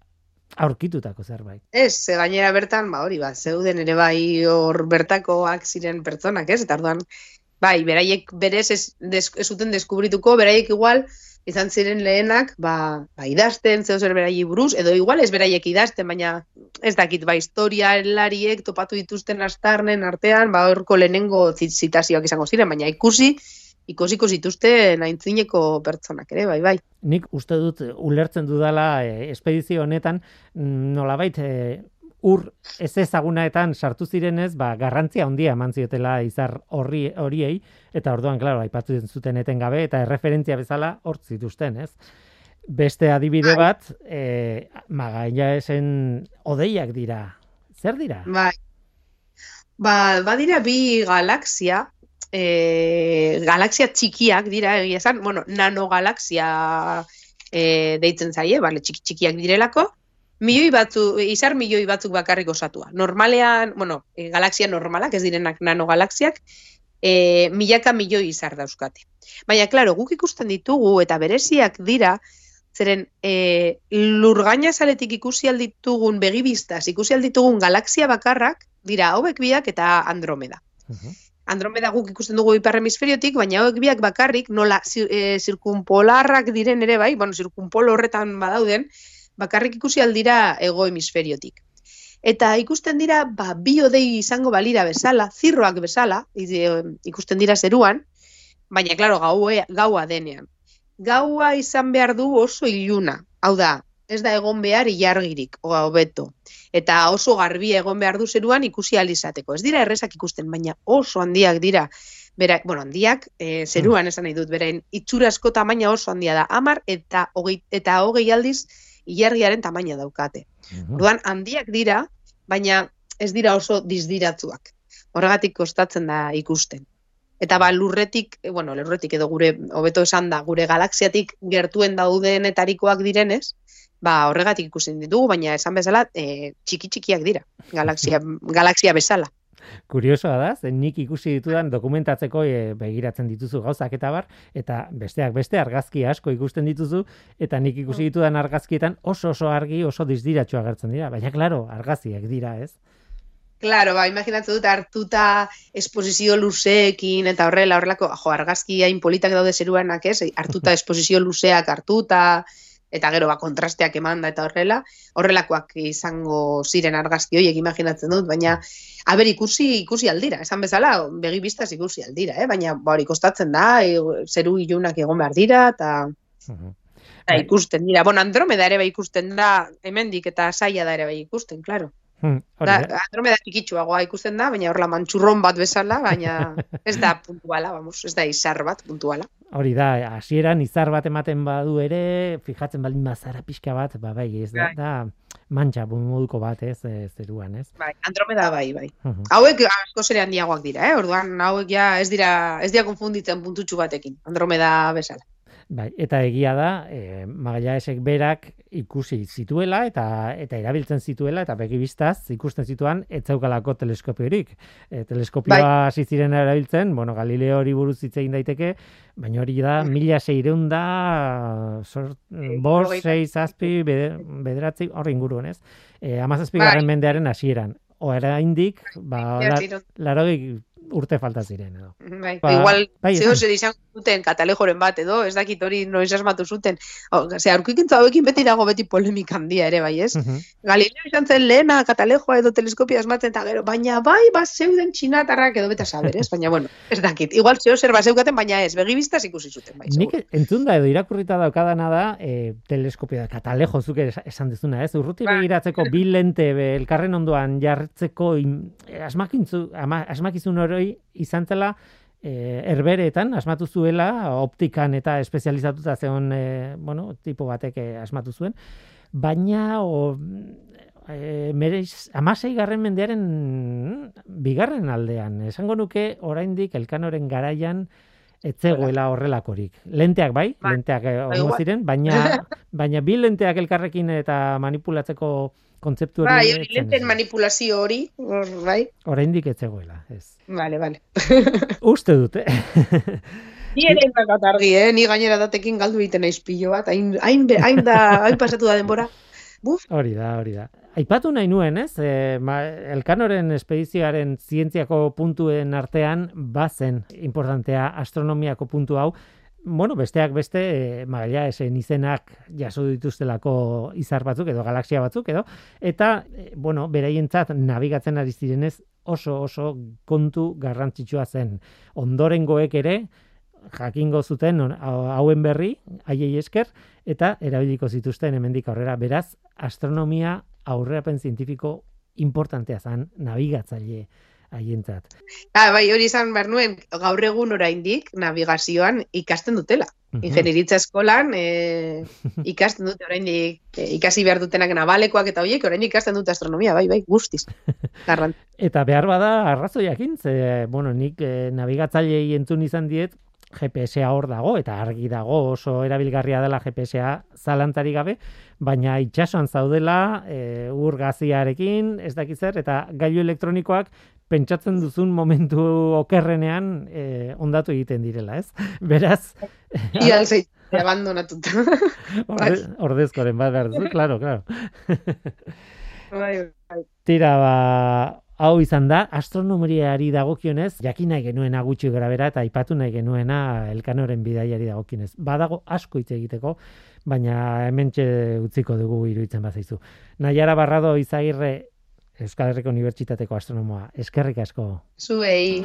aurkitutako zerbait. Ez, ze gainera bertan, ba hori, ba, zeuden ere bai hor bertakoak ziren pertsonak, ez? Eta orduan, bai, beraiek berez ez, des, ez zuten deskubrituko, beraiek igual izan ziren lehenak, ba, ba idazten, zeo zer beraiei buruz, edo igual ez beraiek idazten, baina ez dakit, ba, historialariek topatu dituzten astarnen artean, ba, horko lehenengo zit- zitazioak izango ziren, baina ikusi, ikusiko zituzten aintzineko pertsonak ere, bai, bai. Nik uste dut eh, ulertzen dudala e, espedizio honetan mm, nolabait e, ur ez ezagunaetan sartu zirenez, ba, garrantzia handia eman ziotela izar horri horiei eta orduan claro, aipatu zuten etengabe eta erreferentzia bezala hor zituzten, ez? Beste adibide bat, e, magaia esen odeiak dira. Zer dira? Bai. Ba, badira bi galaxia, e, galaxia txikiak dira, egia esan, bueno, nanogalaxia e, deitzen zaie, bale, txiki, txikiak direlako, milioi batzu, izar milioi batzuk bakarrik osatua. Normalean, bueno, e, galaxia normalak, ez direnak nanogalaxiak, e, milaka milioi izar dauzkate. Baina, klaro, guk ikusten ditugu eta bereziak dira, zeren e, lurgaina zaletik ikusi alditugun begibistaz, ikusi alditugun galaxia bakarrak, dira hauek biak eta Andromeda. Mhm. Andromeda guk ikusten dugu ipar hemisferiotik, baina hauek biak bakarrik nola e, zirkunpolarrak diren ere bai, bueno, zirkunpolo horretan badauden, bakarrik ikusi aldira hego hemisferiotik. Eta ikusten dira, ba, bi odei izango balira bezala, zirroak bezala, i- ikusten dira zeruan, baina, klaro, gaua, gaua denean. Gaua izan behar du oso iluna, hau da, ez da egon behar ilargirik, o hobeto. Eta oso garbi egon behar du zeruan ikusi ahal izateko. Ez dira errezak ikusten, baina oso handiak dira. Bera, bueno, handiak, e, zeruan esan nahi dut, beren itxurasko tamaina oso handia da. Amar eta hogei, eta hogei aldiz ilargiaren tamaina daukate. Orduan handiak dira, baina ez dira oso dizdiratzuak. Horregatik kostatzen da ikusten. Eta ba, lurretik, eh, bueno, lurretik edo gure, hobeto esan da, gure galaxiatik gertuen daudenetarikoak direnez, ba, horregatik ikusten ditugu, baina esan bezala, e, txiki txikiak dira, galaxia, [laughs] galaxia bezala. Kuriosoa da, zen nik ikusi ditudan dokumentatzeko e, begiratzen dituzu gauzak eta bar, eta besteak beste argazki asko ikusten dituzu, eta nik ikusi mm. ditudan argazkietan oso oso argi, oso dizdiratxo agertzen dira. Baina, klaro, argazkiak dira, ez? Claro, ba, imaginatzen dut hartuta esposizio luzeekin eta horrela, horrelako, jo, argazki hain politak daude zeruanak, ez? Hartuta [laughs] esposizio luzeak hartuta, eta gero ba kontrasteak emanda eta horrela, horrelakoak izango ziren argazki horiek imaginatzen dut, baina aber ikusi ikusi aldira, esan bezala, begi bistaz ikusi aldira, eh? baina ba hori kostatzen da, e, zeru ilunak egon behar dira eta Eta ikusten dira. Bon, Andromeda ere bai ikusten da, hemendik eta saia da ere bai ikusten, claro. Hmm, da, Andromeda txikitsuagoa ikusten da, baina horla mantxurron bat bezala, baina [laughs] ez da puntuala, vamos, ez da izar bat puntuala. Hori da, hasieran izar bat ematen badu ere, fijatzen baldin bazara pixka bat, ba bai, ez da, bai. da mantxa moduko bat, ez, ez zeruan, ez? Bai, Andromeda bai, bai. Uh Hauek asko zere handiagoak dira, eh? Orduan, hauek ja ez dira, ez dira konfunditzen puntutxu batekin, Andromeda bezala. Bai, eta egia da, e, Magallanesek berak ikusi zituela eta eta erabiltzen zituela eta begibistaz ikusten zituan ez zeukalako teleskopiorik. E, teleskopioa bai. hasi ziren erabiltzen, bueno, Galileo hori buruz hitz egin daiteke, baina hori da 1600 da sort bos 6 zazpi bederatzi hori inguruen, ez? Eh, 17. Bai. mendearen hasieran. Oraindik, ba, la, urte falta ziren edo. Bai, ba, igual bai, zeo zer izan zuten katalejoren bat edo, ez dakit hori noiz asmatu zuten. Ose, aurkikintza hauekin beti dago beti polemik handia ere, bai, ez? Uh Galileo izan zen lehena katalejoa edo teleskopia asmatzen eta gero, baina bai, ba, zeuden txinatarrak edo beta saber, ez? Baina, bueno, ez dakit. Igual zeo zer bat zeukaten, baina ez, begibiztaz ikusi zuten, bai. Nik entzun da edo irakurrita daukadana da, e, teleskopia katalejo zuke esan dizuna, ez? Urruti ba. begiratzeko bi lente elkarren ondoan jartzeko asmakintzu, asmakizun hori izan zela e, erberetan asmatu zuela optikan eta espezializatuta zeon e, bueno, tipo batek eh, asmatu zuen. Baina o, e, mereiz, amasei garren mendearen bigarren aldean. Esango nuke oraindik elkanoren garaian etzegoela horrelakorik. Lenteak bai, ba, lenteak ongo ziren, baina, [laughs] baina bi lenteak elkarrekin eta manipulatzeko kontzeptu hori. Bai, hori lenten manipulazio hori, bai. Oraindik ez zegoela, ez. Vale, vale. [laughs] Uste dute. [laughs] Ni ere bat argi, eh? Ni gainera datekin galdu egiten naiz pilo bat, hain, hain, hain, da, [laughs] hain pasatu da denbora. Buf. Hori da, hori da. Aipatu nahi nuen, ez? E, ma, elkanoren espedizioaren zientziako puntuen artean bazen importantea astronomiako puntu hau, bueno, besteak beste, e, magalia esen izenak jaso dituztelako izar batzuk edo galaxia batzuk edo, eta, e, bueno, beraientzat nabigatzen ari zirenez oso oso kontu garrantzitsua zen. Ondorengoek ere, jakingo zuten hauen berri, haiei esker, eta erabiliko zituzten hemendik aurrera. Beraz, astronomia aurreapen zientifiko importantea zen nabigatzaile haientzat. Ah, bai, hori izan behar nuen, gaur egun oraindik navigazioan ikasten dutela. Ingenieritza eskolan e, ikasten dute oraindik e, ikasi behar dutenak nabalekoak eta horiek oraindik ikasten dute astronomia, bai, bai, guztiz. Garrant. eta behar bada arrazoiakin, ze, bueno, nik e, nabigatzailei entzun izan diet, GPS-a hor dago, eta argi dago oso erabilgarria dela GPS-a zalantari gabe, baina itxasuan zaudela e, ur gaziarekin, ez dakiz zer, eta gailu elektronikoak pentsatzen duzun momentu okerrenean eh, ondatu egiten direla, ez? [laughs] Beraz... Ia, zei, abandonatuta. [laughs] Orde, ordezkoren bat behar duzu, claro, claro. [laughs] bai, bai. Tira, ba, hau izan da, astronomeriari dagokionez, jakin nahi genuen agutxi grabera eta aipatu nahi genuena elkanoren bidaiari dagokionez. Badago asko hitz egiteko, baina hementxe utziko dugu iruditzen bazaizu. Naiara Barrado Izagirre Euskal Herriko Unibertsitateko astronomoa. Eskerrik asko. Zuei.